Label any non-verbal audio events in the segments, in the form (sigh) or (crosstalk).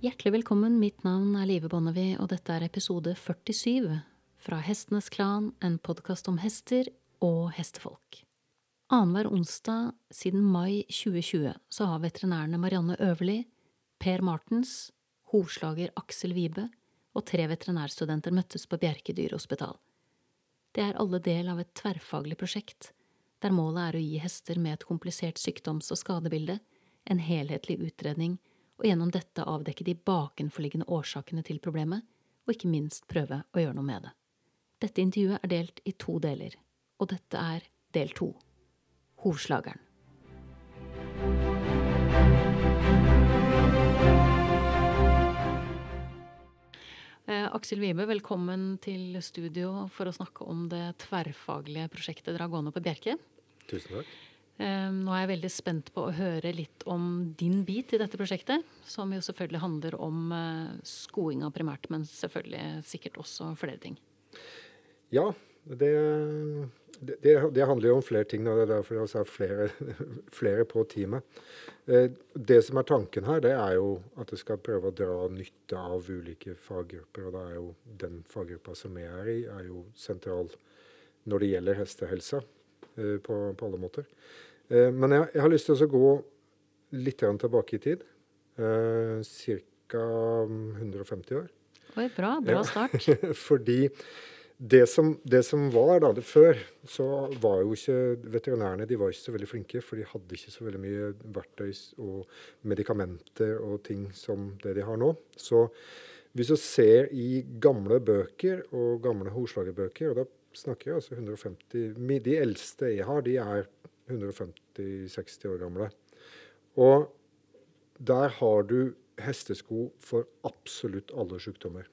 Hjertelig velkommen, mitt navn er Live Bonnevie, og dette er episode 47 fra Hestenes Klan, en podkast om hester og hestefolk. Annenhver onsdag siden mai 2020 så har veterinærene Marianne Øverli, Per Martens, hovslager Aksel Vibe og tre veterinærstudenter møttes på Bjerke dyrehospital. Det er alle del av et tverrfaglig prosjekt, der målet er å gi hester med et komplisert sykdoms- og skadebilde en helhetlig utredning og gjennom dette avdekke de bakenforliggende årsakene til problemet, og ikke minst prøve å gjøre noe med det. Dette intervjuet er delt i to deler, og dette er del to. Hovslageren. Eh, Aksel Vibe, velkommen til studio for å snakke om det tverrfaglige prosjektet dere har gående på Bjerke. Tusen takk. Ehm, nå er jeg veldig spent på å høre litt om din bit i dette prosjektet. Som jo selvfølgelig handler om eh, skoinga primært, men selvfølgelig sikkert også flere ting. Ja, det, det, det handler jo om flere ting. og Det er derfor det har er flere, (laughs) flere på teamet. Eh, det som er tanken her, det er jo at jeg skal prøve å dra nytte av ulike faggrupper. Og da er jo den faggruppa som jeg er i, er jo sentral når det gjelder hestehelse eh, på, på alle måter. Eh, men jeg, jeg, har lyst til å gå litt tilbake i tid. Eh, Ca. 150 år. Oi, bra. Bra start. (laughs) Fordi det som, det som, var da, det før, så var jo ikke veterinærene de var ikke så veldig flinke. For de hadde ikke så veldig mye verktøy og medikamenter og ting som det de har nå. Så hvis du ser i gamle bøker og gamle hovslagerbøker, og da snakker jeg altså 150 De eldste jeg har, de er 150-60 år gamle. Og der har du hestesko for absolutt alle sykdommer.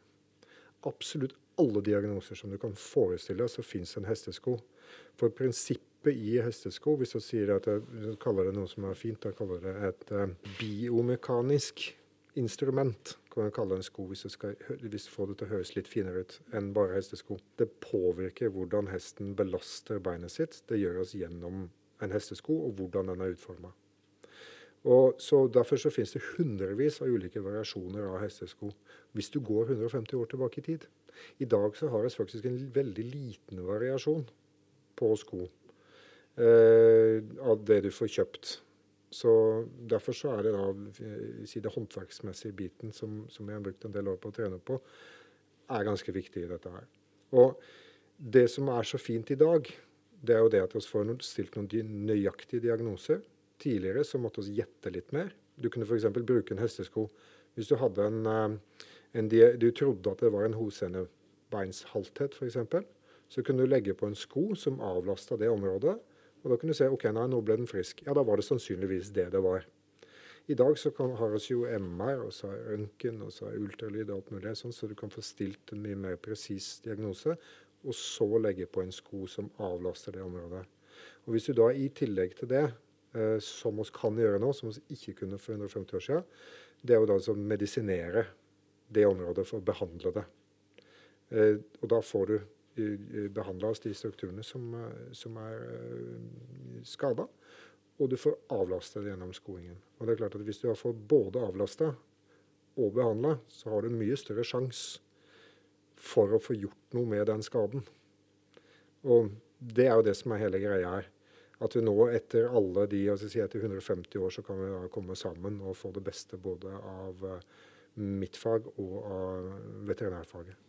Absolutt alle diagnoser som du kan forestille deg, så fins en hestesko. For prinsippet i hestesko, hvis du sier at jeg kaller det noe som er fint, da kaller det et uh, biomekanisk instrument, kan jeg kalle en sko hvis du, skal, hvis du får det til å høres litt finere ut enn bare hestesko. Det påvirker hvordan hesten belaster beinet sitt. Det gjøres gjennom en hestesko, og hvordan den er utforma. Derfor så finnes det hundrevis av ulike variasjoner av hestesko. Hvis du går 150 år tilbake i tid. I dag så har vi faktisk en veldig liten variasjon på sko eh, av det du får kjøpt. Så Derfor så er det da si det håndverksmessige biten som, som jeg har brukt en del år på å trene på, er ganske viktig i dette her. Og det som er så fint i dag, det er jo det at vi får stilt noen nøyaktige diagnoser. Tidligere så måtte vi gjette litt mer. Du kunne f.eks. bruke en hestesko hvis du hadde en, eh, en Du trodde at det var en hosenebeinshalthet, f.eks. Så kunne du legge på en sko som avlasta det området. Og da kunne du se ok, nei, nå ble den frisk. Ja, da var det sannsynligvis det det var. I dag så kan, har vi jo MR, og så har røntgen og så har ultralyd og alt mulig sånn, så du kan få stilt en mye mer presis diagnose og så legge på en sko som avlaster det området. Og Hvis du da i tillegg til det, eh, som vi kan gjøre nå, som vi ikke kunne for 150 år siden, det er jo da å medisinere det området for å behandle det. Eh, og da får du eh, behandla de strukturene som, eh, som er eh, skada, og du får avlasta det gjennom skoingen. Og det er klart at Hvis du har fått både avlasta og behandla, så har du mye større sjanse for å få gjort noe med den skaden. Og det er jo det som er hele greia her. At vi nå etter alle de altså si etter 150 år så kan vi da komme sammen og få det beste både av eh, mitt fag og av veterinærfaget.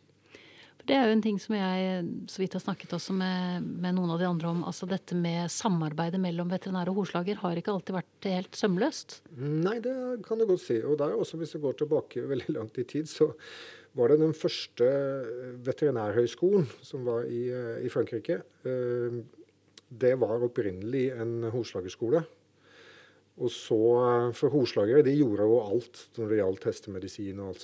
Det er jo en ting som jeg så vidt har snakket også med, med, noen av de andre om. altså Dette med samarbeidet mellom veterinær og horslager har ikke alltid vært helt sømløst? Nei, det kan du godt si. Og der også, hvis du går tilbake veldig langt i tid, så var det den første veterinærhøgskolen som var i, eh, i Frankrike. Eh, det var opprinnelig en horslagerskole. Og så, eh, For horslagere de gjorde jo alt når det gjaldt hestemedisin. og.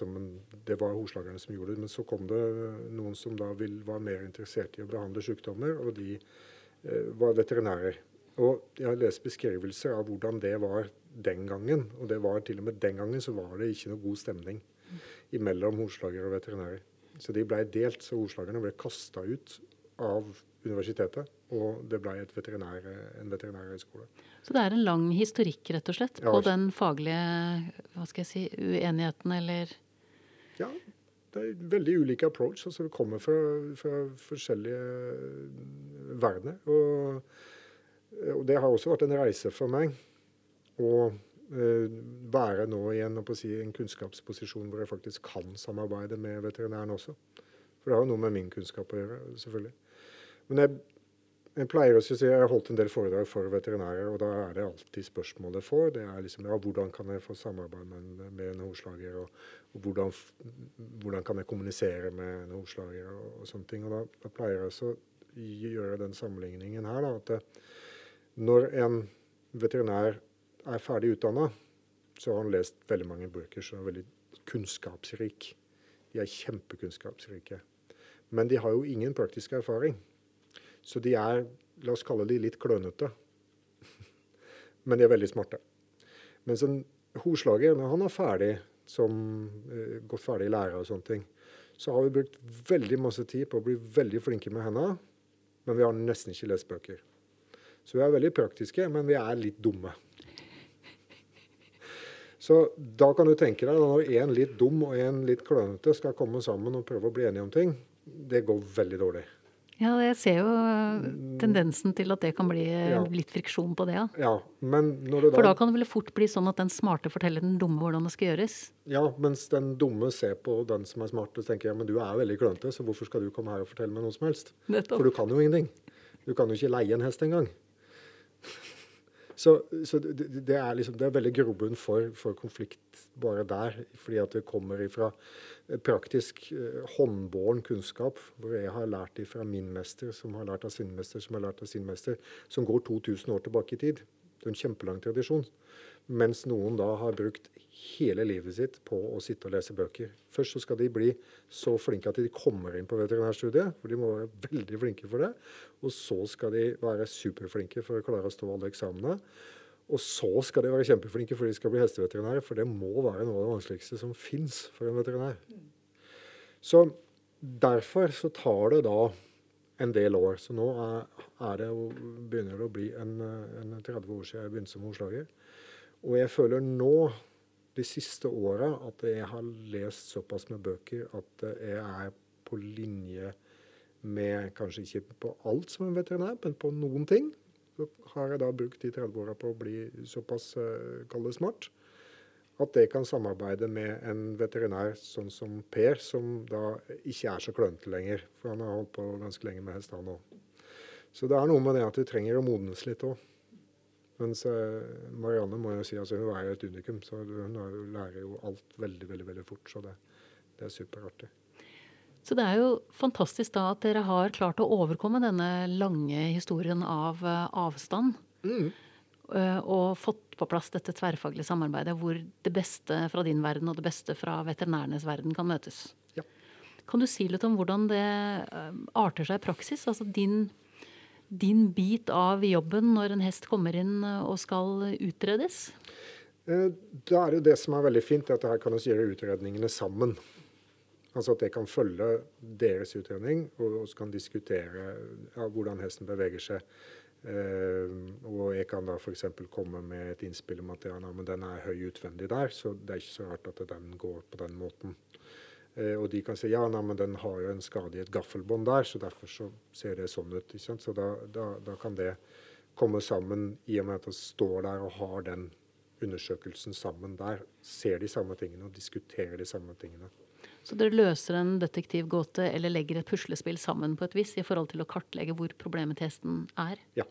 Det var horslagerne som gjorde det. Men så kom det noen som da vil, var mer interessert i å behandle sykdommer, og de eh, var veterinærer. Og Jeg har lest beskrivelser av hvordan det var den gangen. Og det var til og med den gangen så var det ikke noe god stemning imellom horslagere og veterinærer. Så de ble delt, så horslagerne ble kasta ut av universitetet, og det ble veterinær, en veterinærhøyskole. Så det er en lang historikk, rett og slett, Ja, på altså- den faglige hva skal jeg si, uenigheten, eller Ja, det er veldig ulike approach. altså Vi kommer fra, fra forskjellige verdener. Og, og det har også vært en reise for meg eh, være nå i en, å si, en kunnskapsposisjon hvor jeg faktisk kan samarbeide med veterinæren også. For det har jo noe med min kunnskap å gjøre, selvfølgelig. Men jeg, jeg pleier å si jeg har holdt en del foredrag for veterinærer, og da er det alltid spørsmålet får. Det er liksom ja, hvordan kan jeg få samarbeid med med en hovslager, og, og hvordan, hvordan kan jeg kommunisere med en hoslager, og, og sånne ting. Og da, da pleier jeg å gjøre den sammenligningen her, da, at det, når en veterinær er ferdig utdanna, så har han lest veldig mange bøker som er veldig kunnskapsrik. De er kjempekunnskapsrike. Men de har jo ingen praktisk erfaring. Så de er, la oss kalle de litt klønete. (laughs) Men de er veldig smarte. Mens en hoslager, når han er ferdig, som, uh, gått ferdig lærer og sånne ting, så har vi brukt veldig masse tid på å bli veldig flinke med hendene, men vi har nesten ikke lest bøker. Så vi er veldig praktiske, men vi er litt dumme. Så da kan du tenke deg, når en litt dum og en litt klønete skal komme sammen og prøve å bli enige om ting, det går veldig dårlig. Ja, jeg ser jo eh, tendensen til at det kan bli eh, Ja. litt friksjon på det, ja. Ja, men når det For da da kan det vel fort bli sånn at den smarte forteller den dumme hvordan det skal gjøres. Ja, mens den dumme ser på den som er smart og tenker ja, men du er veldig klønete, så hvorfor skal du komme her og fortelle meg noe som helst? Nettopp. For du kan jo ingenting. Du kan jo ikke leie en hest engang. Så, så det, det, er liksom, det er veldig grobunn for, for konflikt bare der, fordi at det kommer ifra praktisk eh, håndbåren kunnskap, hvor jeg har lært det fra min mester, som har lært av sin mester, som har lært av sin mester, som går 2000 år tilbake i tid. Det er en kjempelang tradisjon. Mens noen da har brukt hele livet sitt på å sitte og lese bøker. Først så skal de bli så flinke at de kommer inn på veterinærstudiet, for de må være veldig flinke for det. Og så skal de være superflinke for å klare å stå alle eksamene. Og så skal de være kjempeflinke for de skal bli hesteveterinærer, for det må være noe av det vanskeligste som fins for en veterinær. Så derfor så tar det da en del år. Så nå er, er det, begynner det å bli en, en 30 år siden jeg begynte som hovslager. Og jeg føler nå, de siste åra, at jeg har lest såpass med bøker at eh, jeg er på linje med Kanskje ikke på alt som en veterinær, men på noen ting. Så har jeg da brukt de 30 åra på å bli såpass uh, kall det smart at jeg kan samarbeide med en veterinær sånn som Per, som da ikke er så klønete lenger. For han har holdt på ganske lenge med hest, han òg. Så det er noe med det at du trenger å modnes litt òg. Mens Marianne må jo si, altså hun er jo et unikum, så hun er lærer jo alt veldig, veldig veldig fort. Så det, det er superartig. Så det er jo fantastisk da at dere har klart å overkomme denne lange historien av eh, avstand. Mm. eh, Og fått på plass dette tverrfaglige samarbeidet hvor det beste fra din verden og det beste fra veterinærenes verden kan møtes. Ja. Kan du si litt om hvordan det eh, arter seg i praksis? Altså din, din bit av jobben når en hest kommer inn eh, og skal utredes? Eh, Da er det det som er veldig fint, at her kan vi gjøre utredningene sammen. Altså at jeg kan følge deres utredning, og så kan diskutere ja, hvordan hesten beveger seg. Eh, og jeg kan da f.eks. komme med et innspill om at ja, men den er høy utvendig der, så det er ikke så rart at den går på den måten. Eh, og de kan si ja, nei, men den har jo en skade i et gaffelbånd der, så derfor så ser det sånn ut. Så da, da, da kan det komme sammen i og med at man står der og har den undersøkelsen sammen der. Ser de samme tingene og diskuterer de samme tingene. Så dere løser en detektivgåte eller legger et puslespill sammen på et vis i forhold til å kartlegge hvor problemet til hesten er? Ja.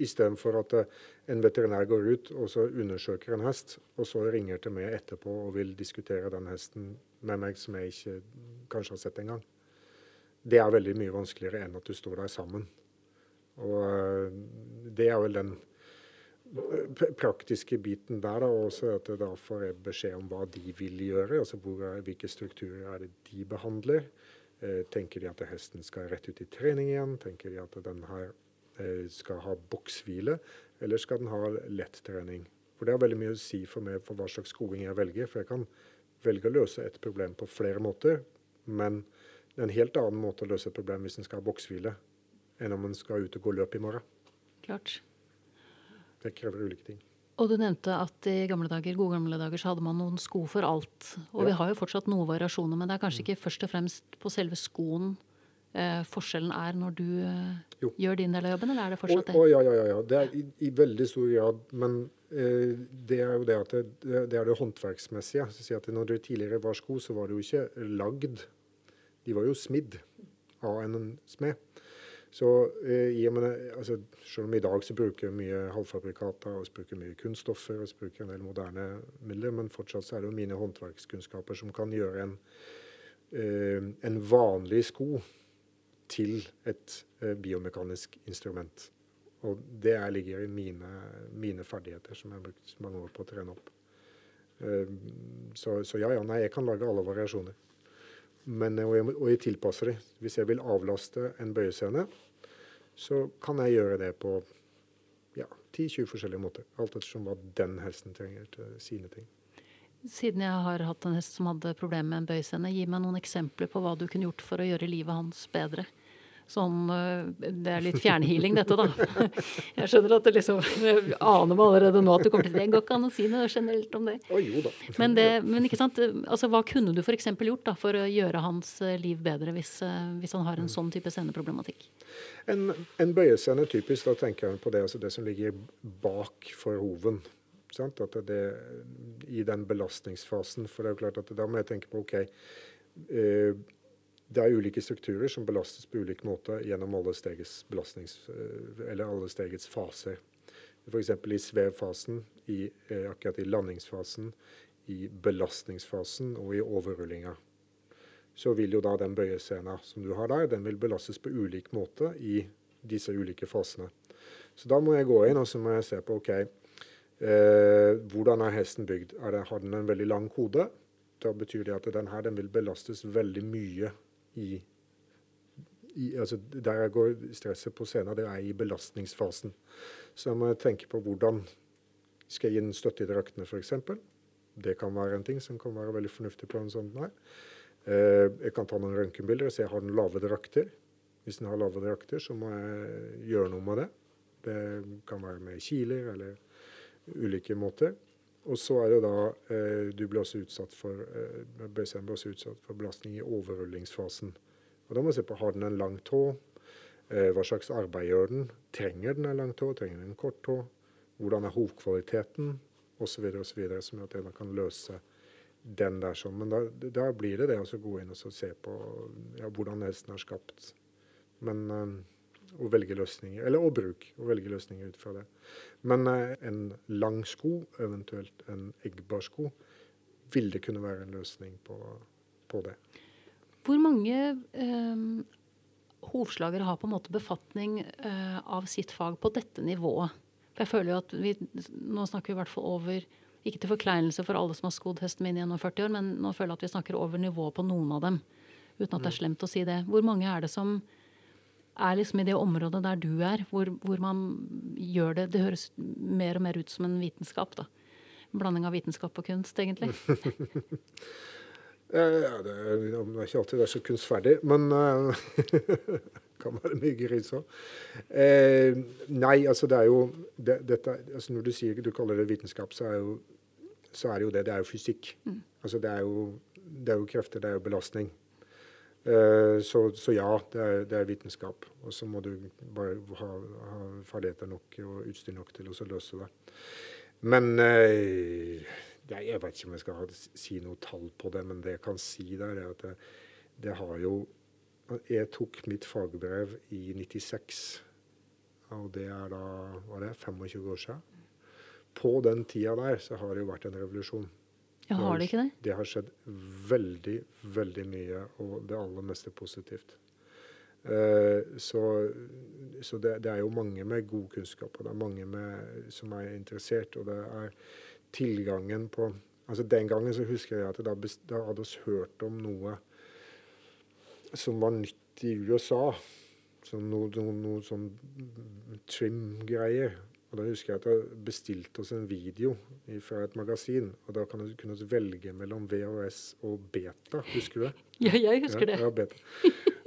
Istedenfor at eh, en veterinær går ut og så undersøker en hest, og så ringer til meg etterpå og vil diskutere den hesten med meg som jeg ikke kanskje har sett engang. Det er veldig mye vanskeligere enn at du står der sammen. Og eh, det er vel den eh, praktiske biten der, da, også at jeg da får jeg beskjed om hva de vil gjøre. altså hvor Hvilke strukturer er det de behandler. Eh, tenker de at hesten skal rett ut i trening igjen? Tenker de at den her skal ha bokshvile, eller skal den ha lett trening? For Det har veldig mye å si for meg for hva slags skoing jeg velger. For jeg kan velge å løse et problem på flere måter, men Det er en helt annen måte å løse et problem hvis en skal ha bokshvile, enn om en skal ut og gå løp i morgen. Klart. Det krever ulike ting. Og du nevnte at i gamle dager, gode gamle dager så hadde man noen sko for alt. Og Ja. vi har jo fortsatt noen variasjoner, men det er kanskje ikke først og fremst på selve skoen eh, forskjellen er når du eh, gjør din del av jobben, eller er det fortsatt det? å, ja, ja, ja, ja. Det er i, i veldig stor grad. Men eh, det er jo det at det, det, det er det håndverksmessige. Så si at når det tidligere var sko, så var det jo ikke lagd. De var jo smidd av en smed. Så eh, i og med det, altså, selv om i dag så bruker vi mye halvfabrikater og så bruker mye kunststoffer og så bruker en del moderne midler, men fortsatt så er det jo mine håndverkskunnskaper som kan gjøre en, eh, en vanlig sko til et eh, biomekanisk instrument. Og det er, ligger i mine, mine ferdigheter, som jeg har brukt mange år på å trene opp. Eh, så, så ja, ja, nei, jeg kan lage alle variasjoner. Men, og, jeg, og jeg tilpasser det. Hvis jeg vil avlaste en bøyescene, så kan jeg gjøre det på ja, 10-20 forskjellige måter. Alt ettersom hva den hesten trenger til sine ting. Siden jeg har hatt en hest som hadde problemer med en bøyscene, gi meg noen eksempler på hva du kunne gjort for å gjøre livet hans bedre. Sånn, øh, Det er litt fjernhealing, dette, da. (laughs) Jeg skjønner at det liksom jeg (laughs) aner meg allerede nå at du kommer til det. går ikke an å si noe generelt om det. Å jo da. Men, det, men ikke sant, altså, hva kunne du f.eks. gjort da, for å gjøre hans eh, liv bedre hvis, eh, hvis han har en sånn type sceneproblematikk? En, en bøyescene typisk, da tenker jeg på det, altså det som ligger bak for hoven. Sant? At det, I den belastningsfasen. For det er jo klart at da må jeg tenke på OK. Eh, det er ulike strukturer som belastes på ulik måte gjennom alle stegets, eh, alle stegets faser. F.eks. i svevfasen, i, eh, akkurat i landingsfasen, i belastningsfasen og i overrullinga så vil jo da den bøyescena som du har der, den vil belastes på ulik måte i disse ulike fasene. Så da må jeg gå inn og så må jeg se på ok, eh, hvordan er hesten bygd. Er det, har den en veldig lang kode? Da betyr det at den her den vil belastes veldig mye i, i altså Der jeg går stresset på scenen, det er i belastningsfasen. Så jeg må tenke på hvordan skal jeg gi den støtte i draktene, f.eks. Det kan være en ting som kan være veldig fornuftig på en sånn her. Eh, jeg kan ta noen røntgenbilder og se har den lave drakter. Hvis den har lave drakter, så må jeg gjøre noe med det. Det kan være med kiler eller ulike måter. Og så er det da eh, Du blir også utsatt for eh, BCM blir også utsatt for belastning i overrullingsfasen. Og Da må vi se på har den en lang tå. Eh, hva slags arbeid gjør den? Trenger den en lang tå? Trenger den en kort tå? Hvordan er hovkvaliteten? Osv. osv. Som gjør at en kan løse den der sånn. Men da, da blir det det å gå inn og se på ja, hvordan hesten er skapt. Men eh, å velge løsninger, eller å bruke, og velge løsninger ut fra det. Men eh, en lang sko, eventuelt en eggbar sko, vil det kunne være en løsning på, på det. Hvor mange eh, hovslagere har på en måte befatning eh, av sitt fag på dette nivået? For jeg føler jo at vi, Nå snakker vi i hvert fall over Ikke til forkleinelse for alle som har skodd hesten min gjennom 40 år, men nå føler jeg at vi snakker over nivået på noen av dem. Uten at det er slemt å si det. Hvor mange er det som er liksom i det området der du er, hvor, hvor man gjør det Det høres mer og mer ut som en vitenskap, da. En blanding av vitenskap og kunst, egentlig. (laughs) Eh, ja, det, er, det er ikke alltid det er så kunstferdig, men eh, (laughs) kan være mye gris òg. Eh, nei, altså det er jo det, dette, altså Når du sier du kaller det vitenskap, så er, jo, så er det jo det. Det er jo fysikk. Altså det er jo, det er jo krefter, det er jo belastning. Eh, så, så ja, det er, det er vitenskap. Og så må du bare ha, ha ferdigheter nok og utstyr nok til å løse det. Men eh, jeg, jeg vet ikke om jeg skal si noe tall på det, men det jeg kan si der, er at det, det har jo Jeg tok mitt fagbrev i 96, og det er da var det 25 år siden. På den tida der så har det jo vært en revolusjon. Ja, har det ikke det? Det har skjedd veldig, veldig mye, og det aller meste positivt. Eh, så så det, det er jo mange med god kunnskap, og det er mange med, som er interessert. Og det er tilgangen på altså Den gangen så husker jeg at da, da hadde vi hørt om noe som var nytt i USA. Som noe, noe, noe sånn trim-greier. Og da husker jeg at jeg bestilte oss en video fra et magasin. Og da kan du kunne velge mellom VHS og Beta. Husker du det? (laughs) Ja, jeg husker det. Ja, beta.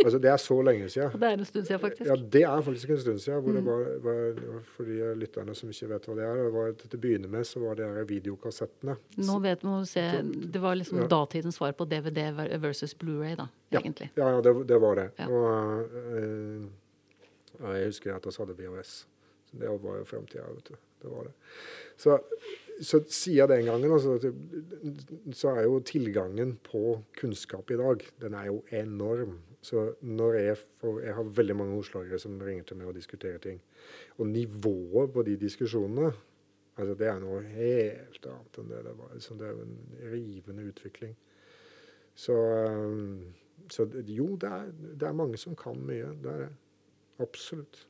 Altså, det er så lenge siden. (laughs) Det er en stund siden, faktisk. Ja, det er faktisk en stund siden. Hvor det Mm. var, var, for de lytterne som ikke vet hva det er, det var, til å begynne med så var det her videokassettene. Nå vet man se Det var liksom Ja. datidens svar på DVD versus Blu-ray, da, egentlig. Ja, ja det, det var det. Ja. Og eh, jeg husker at vi hadde VHS. Det var jo framtida, vet du. Det var det. Så, så siden den gangen, altså, så er jo tilgangen på kunnskap i dag, den er jo enorm. Så når jeg får Jeg har veldig mange ordslagere som ringer til meg og diskuterer ting. Og nivået på de diskusjonene Altså, det er noe helt annet enn det det var. Altså, det er jo en rivende utvikling. Så, så jo, det er, det er mange som kan mye. Det er det. Absolutt.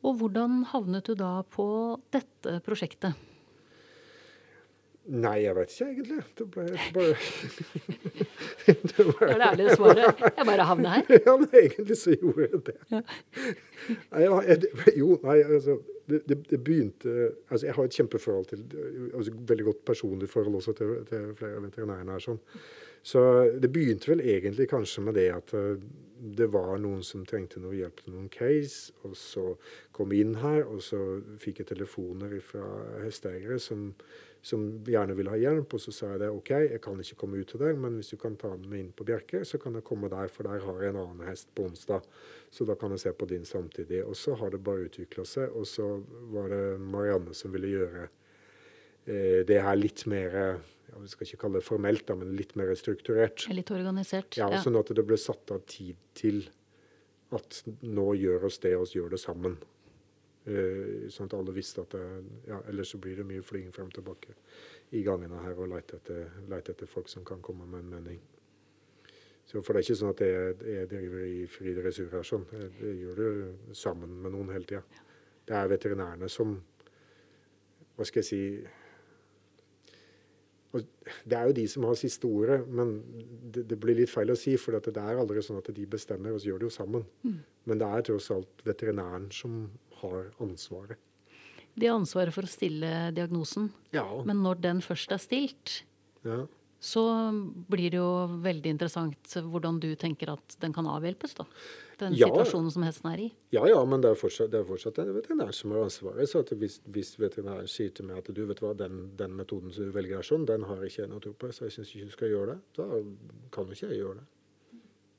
Og hvordan havnet du da på dette prosjektet? Nei, jeg vet ikke egentlig. Det ble bare (laughs) Det er det ærlige svaret. Jeg bare havnet her. (laughs) Ja, men egentlig så gjorde jeg det. Nei, ja, jeg, jo, nei, altså det, det, det begynte altså Jeg har et kjempeforhold til altså Veldig godt personlig forhold også til, til flere av veterinærene her. sånn. Så det begynte vel egentlig kanskje med det at det var noen som trengte noe hjelp til noen case, og så kom jeg inn her, og så fikk jeg telefoner fra hesteeiere som, som gjerne ville ha hjelp, og så sa jeg det OK, jeg kan ikke komme ut til deg, men hvis du kan ta med inn på Bjerke, så kan jeg komme der, for der har jeg en annen hest på onsdag. Så da kan jeg se på din samtidig. Og så har det bare utvikla seg, og så var det Marianne som ville gjøre eh, det her litt mer ja, Vi skal ikke kalle det formelt, da, men litt mer strukturert. Litt organisert. Ja, Ja. Sånn at det ble satt av tid til at nå gjør oss det, og gjør det sammen. Eh, sånn at alle visste at det, ja, Ellers så blir det mye flying frem og tilbake i gangene her og lete etter, lete etter folk som kan komme med en mening. Så For det er ikke sånn at jeg, jeg driver i fri dressur her. sånn. Jeg, jeg gjør det sammen med noen hele tida. Det er veterinærene som Hva skal jeg si og Det er jo de som har siste ordet, men det, det blir litt feil å si. For det er aldri sånn at de bestemmer, og så gjør det jo sammen. Men det er tross alt veterinæren som har ansvaret. De har ansvaret for å stille diagnosen. Ja. Men når den først er stilt, ja. Så blir det jo veldig interessant hvordan du tenker at den kan avhjelpes, da. Den Ja. situasjonen som hesten er i. Ja, ja, men det er fortsatt, det er fortsatt en veterinær som har ansvaret. Så hvis, hvis veterinæren sier til meg at du vet hva, den, den metoden som du velger er sånn, den har ikke jeg noe tro på, så jeg syns ikke du skal gjøre det, da kan jo ikke jeg gjøre det.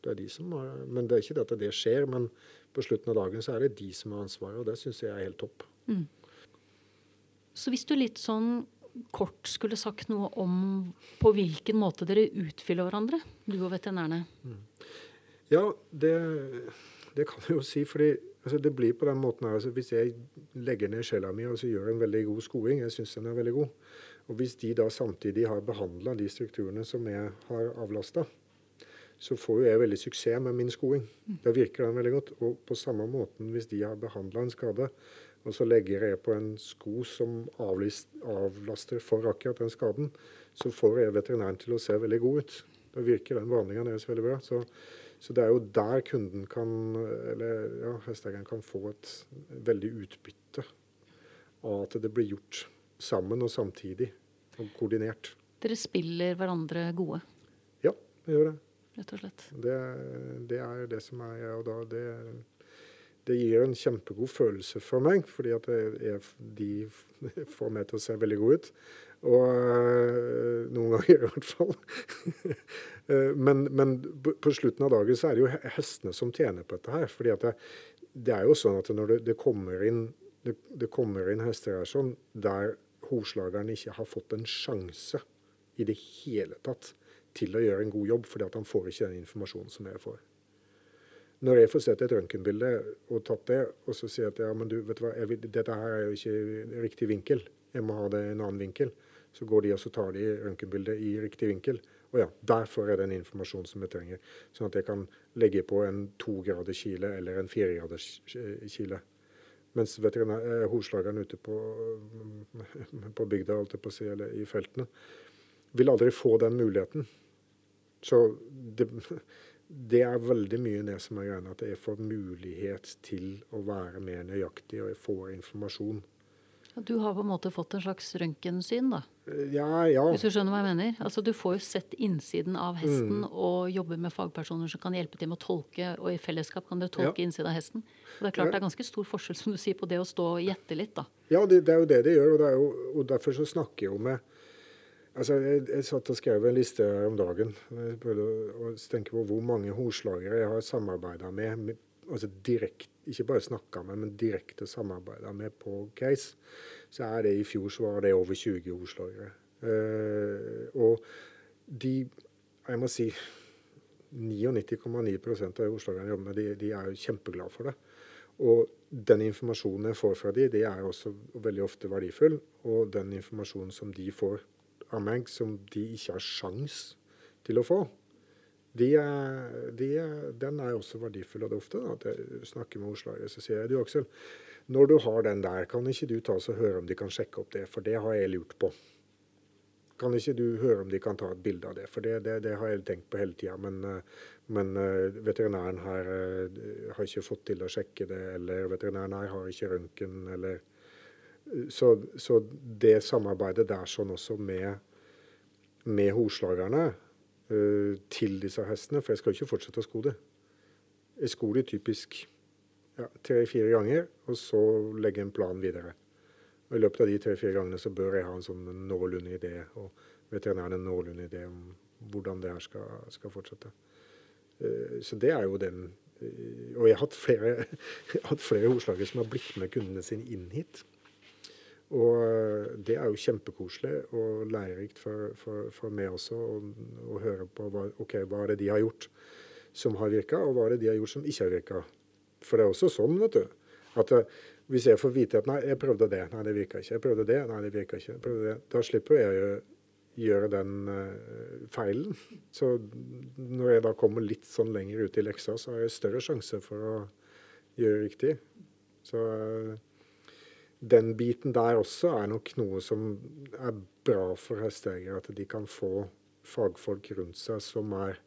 Det er de som har, men det er ikke det at det skjer, men på slutten av dagen så er det de som har ansvaret, og det syns jeg er helt topp. Så hvis du litt sånn kort skulle sagt noe om på hvilken måte dere utfyller hverandre, du og veterinærene. Ja, det, det kan jeg jo si. fordi altså, det blir på den måten her. Altså, hvis jeg legger ned sjela mi og altså, gjør en veldig god skoing, jeg syns den er veldig god, og hvis de da samtidig har behandla de strukturene som jeg har avlasta, så får jo jeg veldig suksess med min skoing. Da virker den veldig godt. Og på samme måten hvis de har behandla en skade, og så legger jeg på en sko som avlaster for akkurat den skaden, så får jeg veterinæren til å se veldig god ut. Da virker den behandlinga deres veldig bra. Så, så det er jo der kunden kan, eller ja, hesteeieren kan få et veldig utbytte av at det blir gjort sammen og samtidig og koordinert. Dere spiller hverandre gode, Ja, vi gjør det. rett og slett. Det, det er det som er og da det, det gir en kjempegod følelse for meg, fordi at er, de får meg til å se veldig god ut. Og øh, noen ganger i hvert fall. (laughs) Eh, men, men på slutten av dagen så er det jo hestene som tjener på dette her. fordi at det, det er jo sånn at når det, det kommer inn det, det kommer inn hester her sånn der hovslageren ikke har fått en sjanse i det hele tatt til å gjøre en god jobb, fordi at han får ikke den informasjonen som jeg får. Når jeg får sett et røntgenbilde og tatt det, og så sier jeg at ja, men du, vet du hva, jeg dette her er jo ikke riktig vinkel, jeg må ha det en annen vinkel, så går de og så tar de røntgenbildet i riktig vinkel. Og ja, der får jeg den informasjonen som jeg trenger, sånn at jeg kan legge på en tograders kile eller en firegraders kile. Mens eh, hovslageren ute på, (laughs) på bygda, alt jeg på å si, eller i feltene, vil aldri få den muligheten. Så det, (laughs) det er veldig mye det som er greia, at jeg får mulighet til å være mer nøyaktig, og jeg får informasjon. Du har på en måte fått en slags røntgensyn, da? Ja, ja. Hvis du skjønner hva jeg mener? Altså, Du får jo sett innsiden av hesten Mm. og jobber med fagpersoner som kan hjelpe til med å tolke, og i fellesskap kan dere tolke Ja. innsiden av hesten. Og det er klart Ja. det er ganske stor forskjell som du sier, på det å stå og gjette litt, da. Ja, det, det er jo det de gjør, og, det jo, og derfor så snakker jeg jo med Altså, jeg, jeg satt og skrev en liste her om dagen. Jeg prøvde på hvor mange horslagere jeg har samarbeida med, med altså direkt, Ikke bare snakka med, men direkte samarbeida med på case. Så er det i fjor så var det over 20 horslagere. Uh, og de Jeg må si 99,9 av horslagerne jeg jobber med, de, de er jo kjempeglade for det. Og den informasjonen jeg får fra de, det er også veldig ofte verdifull. Og den informasjonen som de får av meg, som de ikke har sjans til å få, de de den er også verdifull. Og det er ofte at jeg snakker med hovslagere, så sier jeg du Aksel, når du har den der, kan ikke du ta oss og høre om de kan sjekke opp det, for det har jeg lurt på. Kan ikke du høre om de kan ta et bilde av det? For det, det, det har jeg tenkt på hele tida. Men, eh, men eh, veterinæren her eh, har ikke fått til å sjekke det, eller veterinæren her har ikke røntgen, eller så, så det samarbeidet der sånn også med, med horslagerne uh, til disse hestene, for jeg skal jo ikke fortsette å sko det. Jeg skor de typisk ja, tre-fire ganger, og så legge en plan videre. Og I løpet av de tre-fire gangene så bør jeg ha en sånn noenlunde idé, og veterinæren en noenlunde idé om hvordan det her skal, skal fortsette. Uh, Så det er jo den uh, Og jeg har hatt flere, (laughs) hatt flere horslagere som har blitt med kundene sine inn hit. Og eh, det er jo kjempekoselig og lærerikt for, for, for meg også å, høre på hva, okay, hva er det de har gjort som har virka, og hva er det de har gjort som ikke har virka. For det er også sånn, vet du. At eh, hvis jeg får vite at nei, jeg prøvde det, nei, det virka ikke. Jeg prøvde det, nei, det virka ikke. Jeg prøvde det. Da slipper jeg å gjøre den eh, feilen. Så når jeg da kommer litt sånn lenger ut i leksa, så har jeg større sjanse for å gjøre riktig. Så den biten der også er nok noe som er bra for hesteeiere. At de kan få fagfolk rundt seg som er,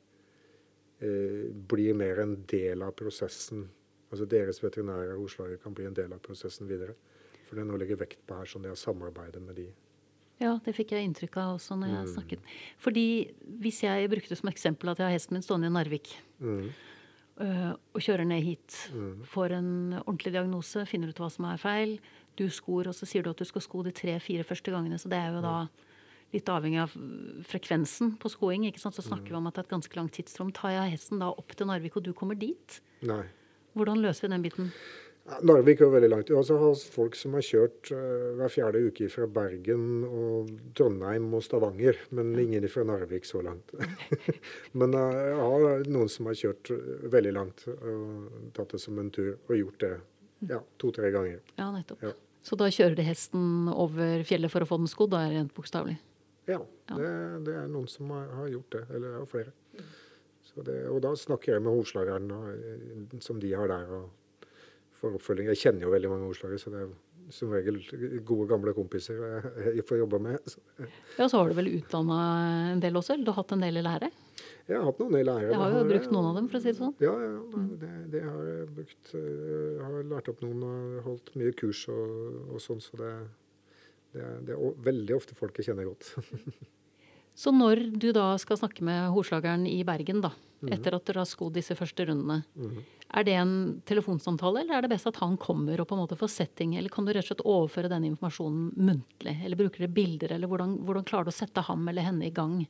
eh, blir mer en del av prosessen. Altså Deres veterinære hovslagere kan bli en del av prosessen videre. For det er noe å legge vekt på her, sånn det å samarbeide med de. Ja, det fikk jeg inntrykk av også når Mm. jeg snakket. Fordi hvis jeg brukte som eksempel at jeg har hesten min stående i Narvik Mm. øh, og kjører ned hit, Mm. får en ordentlig diagnose, finner ut hva som er feil, du skor, og så sier du at du skal sko de tre-fire første gangene, så det er jo da litt avhengig av frekvensen på skoing, ikke sant? så snakker vi om at det er et ganske langt tidsrom. Tar jeg hesten da opp til Narvik, og du kommer dit? Nei. Hvordan løser vi den biten? Narvik er jo veldig langt. Og så har folk som har kjørt uh, hver fjerde uke fra Bergen og Trondheim og Stavanger, men ingen fra Narvik så langt. (laughs) men uh, jeg har noen som har kjørt eh, veldig langt og tatt det som en tur og gjort det ja, to-tre ganger. Ja, nettopp. Ja. Så da kjører de hesten over fjellet for å få den skodd, da rent bokstavelig? Ja, Ja. Det, det er noen som har, gjort det, eller ja, flere. Så det, og da snakker jeg med hovslageren som de har der. og for oppfølging. Jeg kjenner jo veldig mange hovslagere, så det er som regel gode, gamle kompiser jeg, får jobbe med. Ja, så har du vel utdanna en del også? Eller du har hatt en del i lære? Jeg har hatt noen i lære. Jeg har jo brukt noen av dem, for å si det sånn. Ja, ja, det- det, det har jeg brukt. Jeg har lært opp noen og holdt mye kurs og, og sånn, så det, det, det er veldig ofte folk jeg kjenner godt. (laughs) Så når du da skal snakke med horslageren i Bergen, da, etter at dere har skodd disse første rundene, er det en telefonsamtale, eller er det best at han kommer og på en måte får setting. Eller kan du rett og slett overføre den informasjonen muntlig? Eller bruker dere bilder, eller hvordan, hvordan klarer du å sette ham eller henne i gang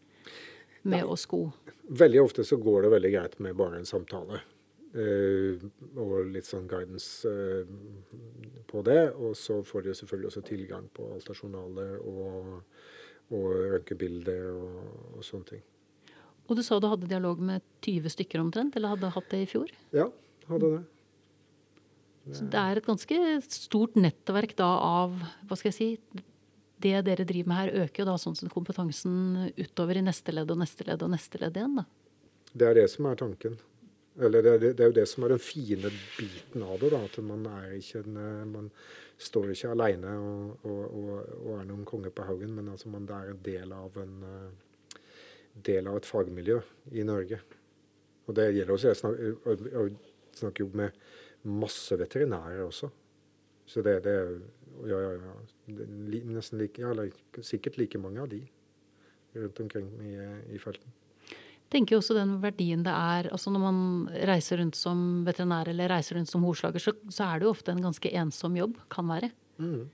med å sko? Veldig ofte så går det veldig greit med bare en samtale. Uh, og litt sånn guidance uh, på det. Og så får de selvfølgelig også tilgang på altasjonaler og, og røntgenbilder og, og sånne ting. Og du sa du hadde dialog med 20 stykker omtrent, eller hadde hatt det i fjor? Ja, hadde det. Så det er et ganske stort nettverk da av hva skal jeg si, det dere driver med her, øker jo da sånn sett kompetansen utover i neste ledd og neste ledd og neste ledd igjen. da. Det er det som er tanken. Eller det er, det er jo det som er den fine biten av det. da, At man er en, eh, man står ikke alene og, og, og, og er noen konge på haugen, men altså man det er en del av, en, eh, del av et fagmiljø i Norge. Og det gjelder også. Jeg snakker, jeg, snakker jo med masse veterinærer også. Så det, det er ja, ja, ja. Nesten like, ja, eller sikkert like mange av de rundt omkring i, i felten. tenker også den verdien det er altså Når man reiser rundt som veterinær eller reiser rundt som horslager, så, så er det jo ofte en ganske ensom jobb. Kan være. Mm.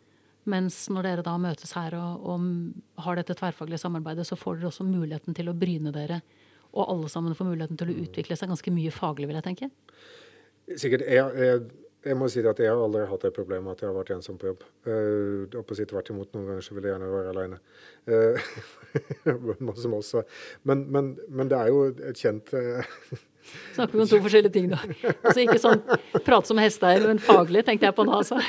Mens når dere da møtes her og, og har dette tverrfaglige samarbeidet, så får dere også muligheten til å bryne dere. Og alle sammen får muligheten til å utvikle seg ganske mye faglig, vil jeg tenke. Sikkert. Jeg, jeg, jeg må si at jeg har aldri hatt det problemet at jeg har vært ensom på jobb. Uh, på å tvert imot, noen ganger så vil jeg gjerne være aleine. Uh, (laughs) masse. Men, men, men det er jo et kjent uh, (laughs) Snakker vi om to forskjellige ting, da. Altså ikke sånn prate som hesteeier, men faglig, tenkte jeg på nå, altså.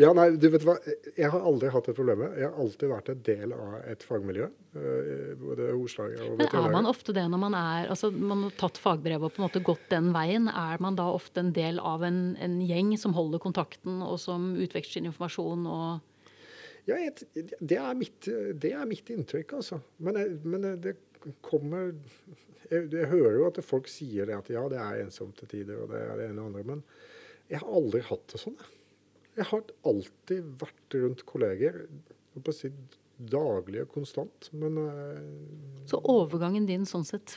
Ja, nei, du vet hva. Jeg har aldri hatt det problemet. Jeg har alltid vært en del av et fagmiljø. uh, både hovslager og Men er man ofte det når man er altså Man har tatt fagbrevet og på en måte gått den veien. Er man da ofte en del av en, en gjeng som holder kontakten, og som utveksler informasjon og Ja, det, er mitt, det er mitt inntrykk, altså. Men, men det kommer jeg, jeg hører jo at folk sier det at ja, det er ensomt til tider, og det er det ene og andre. Men jeg har aldri hatt det sånn. jeg. Har alltid vært rundt kolleger. på å si daglig og konstant. Men uh, Så overgangen din sånn sett,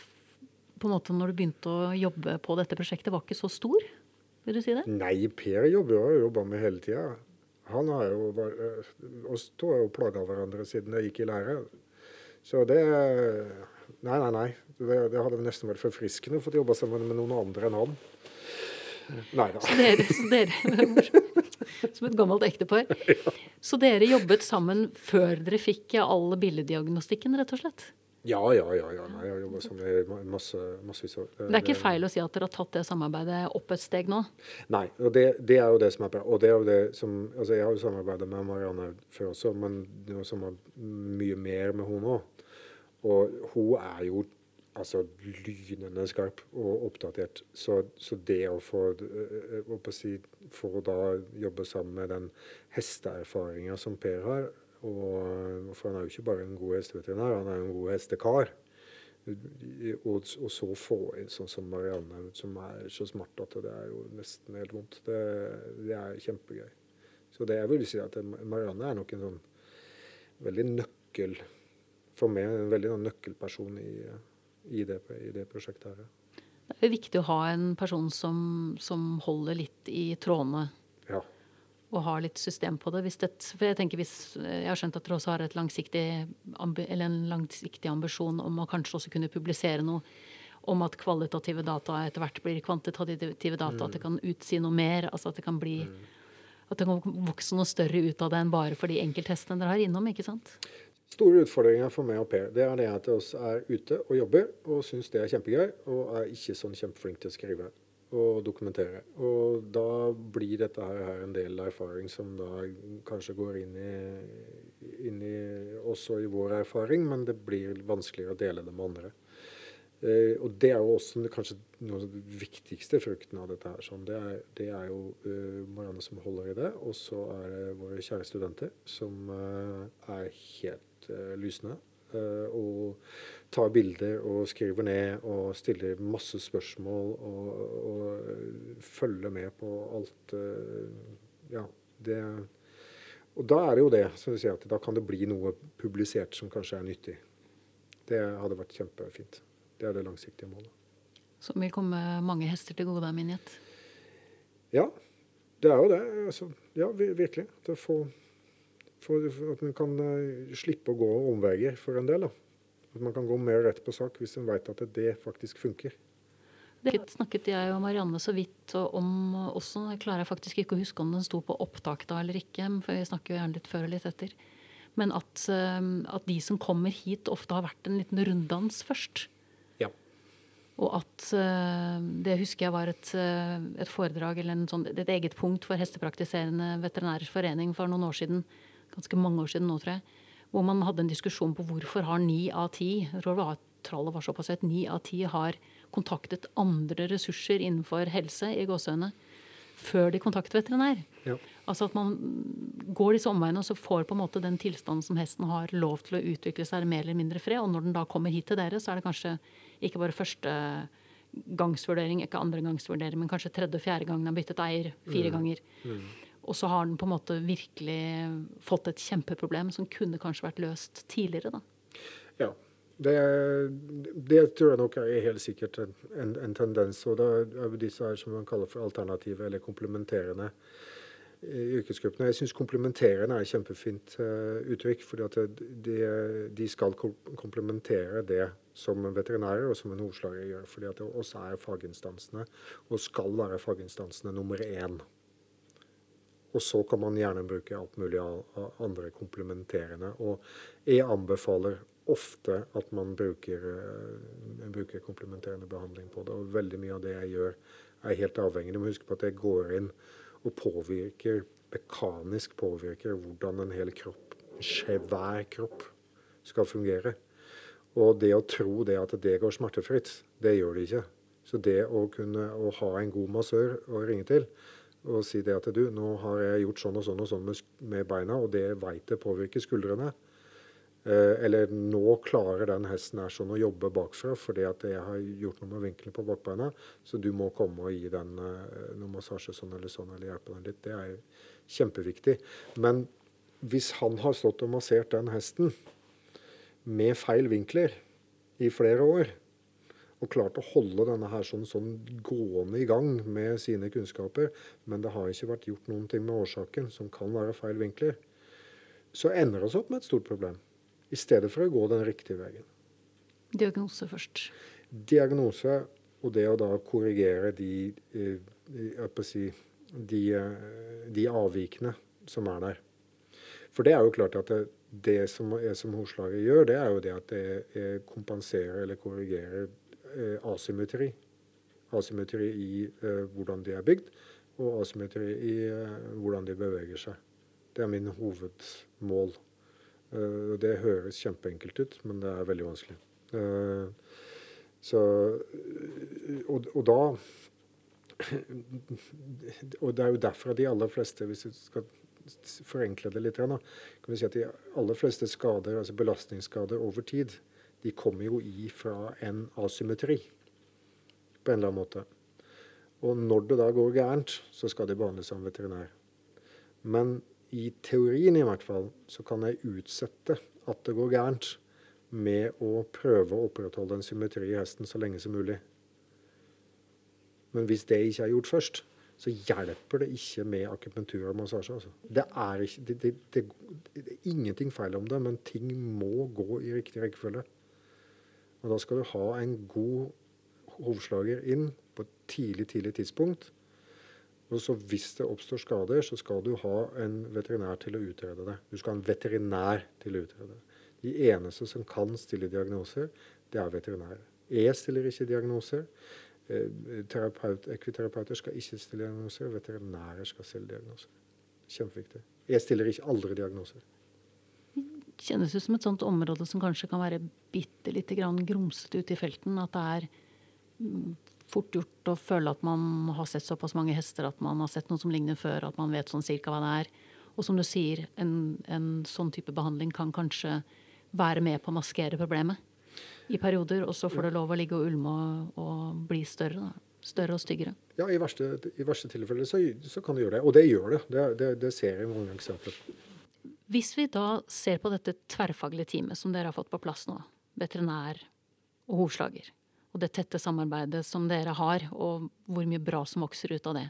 på en måte når du begynte å jobbe på dette prosjektet, var ikke så stor? Vil du si det? nei, Per jobber jo, jobba med hele tida. Han har jo bare Oss to har jo plaga hverandre siden jeg gikk i lære. Så det Nei, nei, nei. Det, det hadde nesten vært forfriskende å få jobba sammen med noen andre enn han. Nei da. Så dere, så dere (laughs) Som et gammelt ektepar. (laughs) Så dere jobbet sammen før dere fikk all billeddiagnostikken, rett og slett? Ja, ja, ja. ja. Nei, jeg har jobba sammen i masse, massevis av Det er ikke feil å si at dere har tatt det samarbeidet opp et steg nå? Nei, og det, det er jo det som er bra. Og det er jo det som Altså, jeg har jo samarbeidet med Marianne før også, men det var samarbeidet mye mer med henne òg. Og hun er jo altså lynende skarp og oppdatert. Så, så det å få øh, å si, For å da jobbe sammen med den hesteerfaringa som Per har og, For han er jo ikke bare en god hesteveterinær, han er jo en god hestekar. Og, og så få inn sånn som Marianne, som er så smart at det er jo nesten helt vondt. Det, det er kjempegøy. Så det jeg vil si at Marianne er nok en sånn veldig nøkkel For meg en veldig sånn nøkkelperson i, i, det, i det prosjektet her. Det er viktig å ha en person som, som holder litt i trådene Ja. og har litt system på det. Hvis det. For jeg tenker hvis, jeg har skjønt at dere også har et langsiktig, eller en langsiktig ambisjon om å kanskje også kunne publisere noe om at kvalitative data etter hvert blir kvantitative data. At det kan utsi noe mer. altså At det kan bli at det kan vokse noe større ut av det enn bare for de enkelthestene dere har innom. ikke sant? Store utfordringer for meg og Per det er det at vi er ute og jobber og syns det er kjempegøy, og er ikke sånn kjempeflink til å skrive og dokumentere. Og da blir dette her, en del erfaring som da kanskje går inn i, inn i også i vår erfaring, men det blir vanskeligere å dele det med andre. Uh, og det er jo også kanskje noe av de viktigste fruktene av dette her. Sånn. Det, er, det er jo uh, Marianne som holder i det, og så er det våre kjære studenter som uh, er helt eh, lysende. eh, og tar bilder og skriver ned og stiller masse spørsmål og, og eh, følger med på alt. ja, det Og da er det jo det, som du sier, at da kan det bli noe publisert som kanskje er nyttig. Det hadde vært kjempefint. Det er det langsiktige målet. Som vil komme mange hester til gode, er min gjett. Ja, det er jo det. Altså, ja, virkelig. Til å Det får, at man kan eh, slippe å gå omveier for en del. Da. At man kan gå mer rett på sak hvis en vet at det, det faktisk funker. Det snakket jeg og Marianne så vidt om også. Jeg klarer faktisk ikke å huske om den sto på opptak da eller ikke, for vi snakker jo gjerne litt før og litt etter. Men at, eh, at de som kommer hit, ofte har vært en liten runddans først. Ja. Og at eh, det husker jeg var et, et foredrag eller en sånn, et eget punkt for hestepraktiserende veterinærers forening for noen år siden. Ganske mange år siden nå, tror jeg. Hvor man hadde en diskusjon på hvorfor har ni av ti tror var, såpass høyt, ni av ti har kontaktet andre ressurser innenfor helse i Gåsøene, før de kontakter veterinær. Ja. Altså at man går disse omveiene og så får på en måte den tilstanden som hesten har lov til å utvikle seg mer eller mindre fred. Og når den da kommer hit til dere, så er det kanskje ikke bare første gangsvurdering, ikke andre gangsvurdering, men kanskje tredje og fjerde gangen har byttet eier fire ganger. Og så har den på en måte virkelig fått et kjempeproblem som kunne kanskje vært løst tidligere, da. Ja. Det, det tror jeg nok er helt sikkert en, en, en tendens. Og det er jo disse her som man kaller for alternative eller komplementerende i yrkesgruppene. Jeg syns komplementerende er et kjempefint uh, uttrykk. fordi de, de skal komplementere det som veterinærer og som en hovslager gjør. fordi at det også er faginstansene, og skal være faginstansene nummer én. Og så kan man gjerne bruke alt mulig av andre komplementerende. Og jeg anbefaler ofte at man bruker, uh, bruker komplementerende behandling på det. Og veldig mye av det jeg gjør, er helt avhengig. Du må huske på at jeg går inn og påvirker, mekanisk påvirker hvordan en hel kropp, hver kropp, skal fungere. Og det å tro det at det går smertefritt, det gjør det ikke. Så det å kunne å ha en god massør å ringe til og si det at du, nå har jeg gjort sånn og sånn og sånn med, beina, og det veit jeg påvirker skuldrene, Eh, eller nå klarer den hesten her sånn å jobbe bakfra fordi at jeg har gjort noe med vinkelen på bakbeina, så du må komme og gi den uh, noe massasje sånn eller sånn, eller hjelpe den litt. Det er kjempeviktig. Men hvis han har stått og massert den hesten med feil vinkler i flere år, og klart å holde denne her sånn, sånn gående i gang med sine kunnskaper, men det har ikke vært gjort noen ting med årsaken, som kan være feil vinkler, så ender det oss opp med et stort problem i stedet for å gå den riktige veien. Diagnose først. Diagnose og det å da korrigere de, eh, si, de, eh, de avvikene som er der. For det er jo klart at det, det som som hovslager gjør, det er jo det at det kompenserer eller korrigerer asymmetri. Asymmetri i eh, hvordan de er bygd, og asymmetri i eh, hvordan de beveger seg. Det er min hovedmål. Det høres kjempeenkelt ut, men det er veldig vanskelig. Så, og, og, da (clears throat) Og det er jo derfor de aller fleste, hvis vi skal forenkle det litt, kan vi si at de aller fleste skader, altså belastningsskader over tid, de kommer jo i fra en asymmetri på en eller annen måte. Og når det da går gærent, så skal de behandles av veterinær. Men i teorien i hvert fall, så kan jeg utsette at det går gærent med å prøve å opprettholde en symmetri i hesten så lenge som mulig. Men hvis det ikke er gjort først, så hjelper det ikke med akupunktur og massasje. Altså. Det, er ikke, det, det, det, ingenting feil om det, men ting må gå i riktig rekkefølge. Og da skal du ha en god hovslager inn på et tidlig, tidlig tidspunkt og så Hvis det oppstår skader, så skal du ha en veterinær til å utrede det. Du skal ha en veterinær til å utrede det. De eneste som kan stille diagnoser, det er veterinærer. Jeg stiller ikke diagnoser. Eh, terapeut, ekviterapeuter skal ikke stille diagnoser. Veterinærer skal stille diagnoser. Kjempeviktig. Jeg stiller ikke aldri diagnoser. Kjennes ut som et sånt område som kanskje kan være bitte lite grann grumsete ute i felten. At det er mm, fort gjort å føle at man har sett såpass mange hester at man har sett noe som ligner før, at man vet sånn cirka hva det er. Og som du sier, en, en sånn type behandling kan kanskje være med på å maskere problemet i perioder, og så får det lov å ligge og ulme og, og bli større. Da. Større og styggere. Ja, i verste, i verste tilfelle så, så, kan det gjøre det. Og det gjør det. Det, det, det ser jeg mange eksempler. Hvis vi da ser på dette tverrfaglige teamet som dere har fått på plass nå, veterinær og hovslager, og det tette samarbeidet som dere har, og hvor mye bra som vokser ut av det.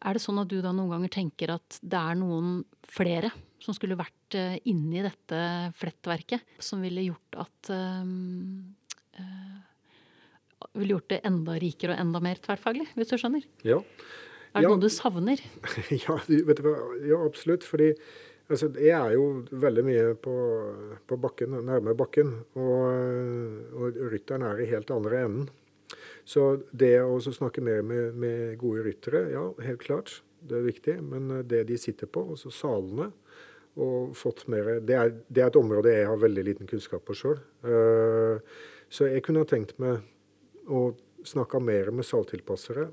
Er det sånn at du da noen ganger tenker at det er noen flere som skulle vært uh, inni dette flettverket, som ville gjort at um, uh, Ville gjort det enda rikere og enda mer tverrfaglig, hvis du skjønner? Ja. Er det ja. noe du savner? (laughs) ja, vet du hva? ja, absolutt. Fordi Altså, jeg er jo veldig mye på, på bakken, nærme bakken, og, og, rytteren er i helt andre enden. Så det å snakke mer med, med, gode ryttere, ja, helt klart, det er viktig. Men det de sitter på, altså salene og fått mer, det er, det er et område jeg har veldig liten kunnskap på sjøl. Eh, så jeg kunne ha tenkt meg å snakke mer med saltilpassere,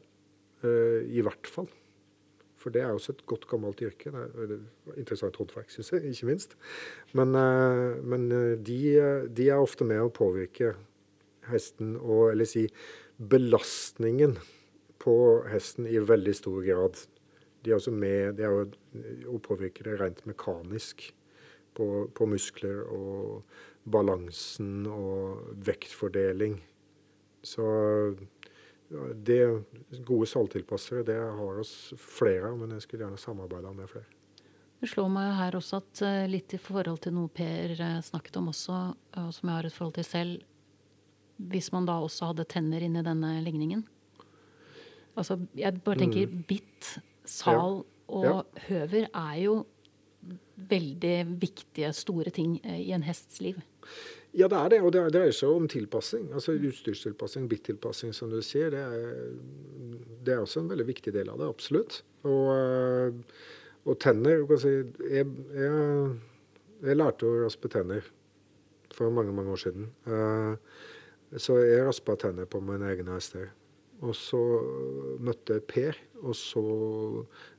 uh, i hvert fall. For det er også et godt, gammelt yrke. Det er interessant håndverk, syns jeg, ikke minst. Men, eh, men eh, de, de, er ofte med å påvirke hesten og Eller si belastningen på hesten i veldig stor grad. De er også med de er jo, og det rent mekanisk på, på muskler og balansen og vektfordeling. Så det gode salgtilpassere, det har oss flere av, men jeg skulle gjerne samarbeida med flere. Det slår meg her også at eh, litt i forhold til noe Per eh, snakket om også, og som jeg har et forhold til selv Hvis man da også hadde tenner inni denne ligningen Altså, jeg bare tenker mm. bitt, sal ja. og ja. høver er jo veldig viktige, store ting eh, i en hests liv. Ja, det er det. Og det dreier seg om tilpassing. Altså utstyrstilpassing, bittilpassing, som du sier. Det er, det er, også en veldig viktig del av det. Absolutt. Og og tenner jeg, jeg, jeg, lærte å raspe tenner for mange, mange år siden. Uh, så jeg raspa tenner på mine egne hester. Og så møtte jeg Per, og så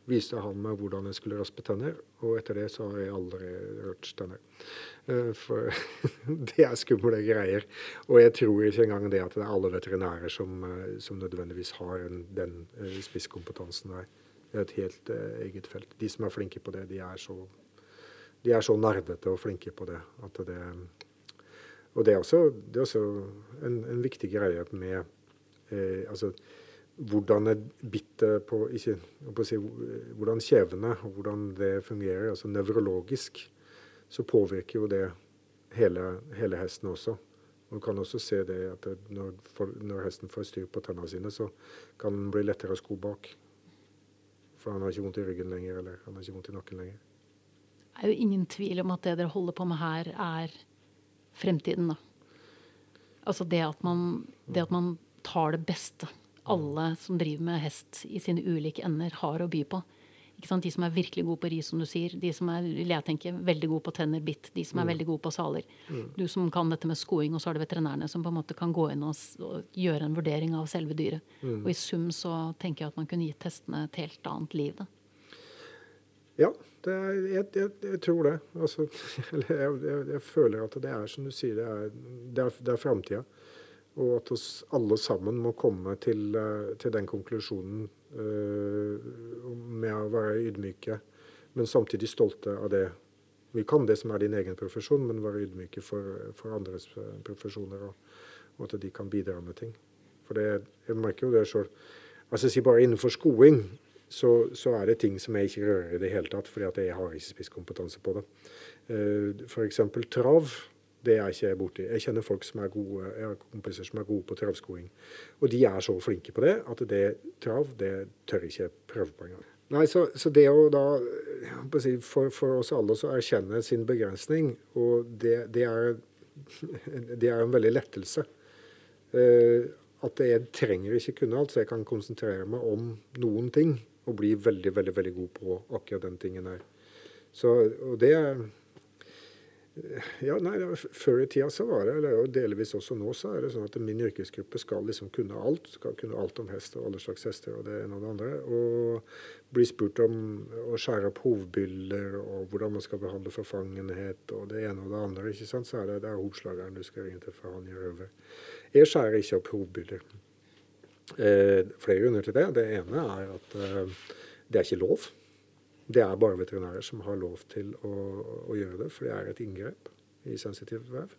viste han meg hvordan jeg skulle raspe tenner. Og etter det så har jeg aldri rørt tenner. Uh, for (laughs) det er skumle greier. Og jeg tror ikke engang det at det er alle veterinærer som, eh, som nødvendigvis har en, den spisskompetansen der er et helt eget felt. De som er flinke på det, de er så, de er så nerdete og flinke på det at det Og det er også, det er også en, en, viktig greie med eh, altså, hvordan et bittet si, Hvordan kjevene og hvordan det fungerer, altså nevrologisk, så påvirker jo det hele, hele hesten også. Og Du kan også se det at når, når, hesten får styr på tennene sine, så kan den bli lettere å sko bak. For han har ikke vondt i ryggen lenger, eller han har ikke vondt i nakken lenger. Det er jo ingen tvil om at det dere holder på med her, er fremtiden, da. Altså det at man, det at man tar det beste alle som driver med hest i sine ulike ender, har å by på. De som er virkelig gode på ris, som du sier. De som er jeg tenker, veldig gode på tenner, bitt. De som er mm. veldig gode på saler. Mm. Du som kan dette med skoing, og så har du veterinærene som på en måte kan gå inn og, og gjøre en vurdering av selve dyret. Mm. Og i sum så tenker jeg at man kunne gitt hestene et helt annet liv. da. Ja, er, jeg, jeg, jeg, tror det. Altså, (laughs) jeg, jeg, føler at det er som du sier, det er, det er, det er framtida. Og at oss alle sammen må komme til, eh, til den konklusjonen uh, med å være ydmyke, men samtidig stolte av det. Vi kan det som er din egen profesjon, men være ydmyke for, for andres eh, profesjoner. Og, og, at de kan bidra med ting. For det, jeg merker jo det sjøl. Altså, si bare innenfor skoing så, så, er det ting som jeg ikke rører i det hele tatt, fordi at jeg har ikke spisskompetanse på det. F.eks. trav det er jeg ikke borti. Jeg kjenner folk som er gode, jeg har kompiser som er gode på travskoing. Og de er så flinke på det at det trav, det tør ikke prøve på engang. Nei, så, så, det å da for, for, oss alle å erkjenne sin begrensning, og det, det, er, (laughs) det er en veldig lettelse. Uh, at jeg trenger ikke kunne alt, så jeg kan konsentrere meg om noen ting og bli veldig, veldig, veldig god på akkurat den tingen her. Så, og det ja, nei, Før i tida så var det, eller delvis også nå, så er det sånn at min yrkesgruppe skal liksom kunne alt. Skal kunne alt om hest og alle slags hester og det ene og det andre. Og bli spurt om å skjære opp hovbyller og hvordan man skal behandle forfangenhet og det ene og det andre. ikke sant, Så er det, det er hovslageren du skal ringe til, for han gjør over. Jeg skjærer ikke opp hovbyller. Eh, flere grunner til det. Det ene er at eh, det er ikke lov. Det er bare veterinærer som har lov til å, å gjøre det, for det er et inngrep i sensitiv vev.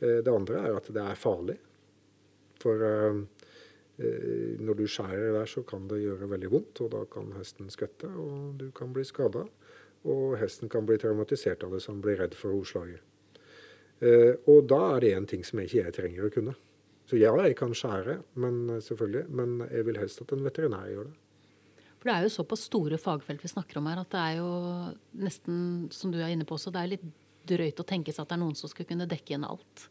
Eh, det andre er at det er farlig. For uh, når du skjærer der, så kan det gjøre veldig vondt, og da kan hesten skvette, og du kan bli skada. Og hesten kan bli traumatisert av det, så han blir redd for hovslaget. Uh, og da er det en ting som ikke jeg trenger å kunne. Så ja, jeg kan skjære, men selvfølgelig, men jeg vil helst at en veterinær gjør det. For det er jo såpass store fagfelt vi snakker om her, at det er jo nesten, som du er inne på også, det er litt drøyt å tenke seg at det er noen som skulle kunne dekke inn alt.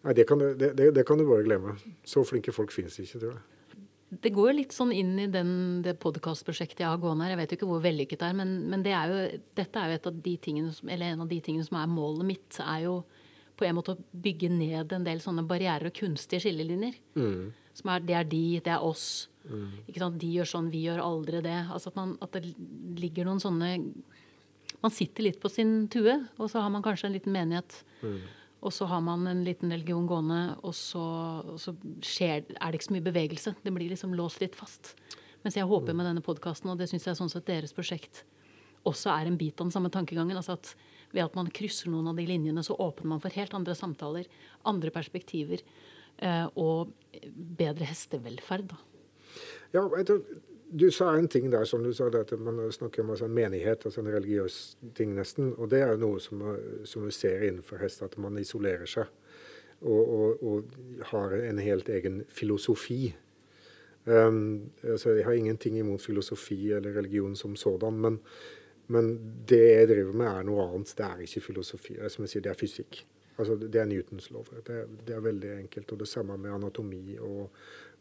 Nei, det kan, det, det, det kan du bare glemme. Så flinke folk finnes ikke, tror jeg. Det går jo litt sånn inn i den, det podkastprosjektet jeg har gående her. Jeg vet jo ikke hvor vellykket det er, men, men det er jo, dette er jo et av de tingene, eller en av de tingene som er målet mitt. er jo på en måte å bygge ned en del sånne barrierer og kunstige skillelinjer. Mm. Som er, det er de, det er oss. Mm. De gjør sånn, vi gjør aldri det. Altså at, man, at, det ligger noen sånne Man sitter litt på sin tue, og så har man kanskje en liten menighet. Mm. Og så har man en liten religion gående, og så, og så skjer, er det ikke så mye bevegelse. Det blir liksom låst litt fast. Mens jeg håper med denne podkasten, og det syns jeg er sånn sett deres prosjekt også er en bit av den samme tankegangen. altså at Ved at man krysser noen av de linjene, så åpner man for helt andre samtaler, andre perspektiver eh, og bedre hestevelferd. da. Ja, du sa en ting der som du sa, at man snakker om altså en menighet, altså en religiøs ting nesten. Og det er noe som, som vi ser innenfor hest, at man isolerer seg. Og, og, og har en helt egen filosofi. Um, altså jeg har ingenting imot filosofi eller religion som sådan, men, men, det jeg driver med, er noe annet. Det er ikke filosofi. Som jeg sier, det er fysikk. Altså, det er Newtons lover. Det, det, er veldig enkelt. Og det samme med anatomi og,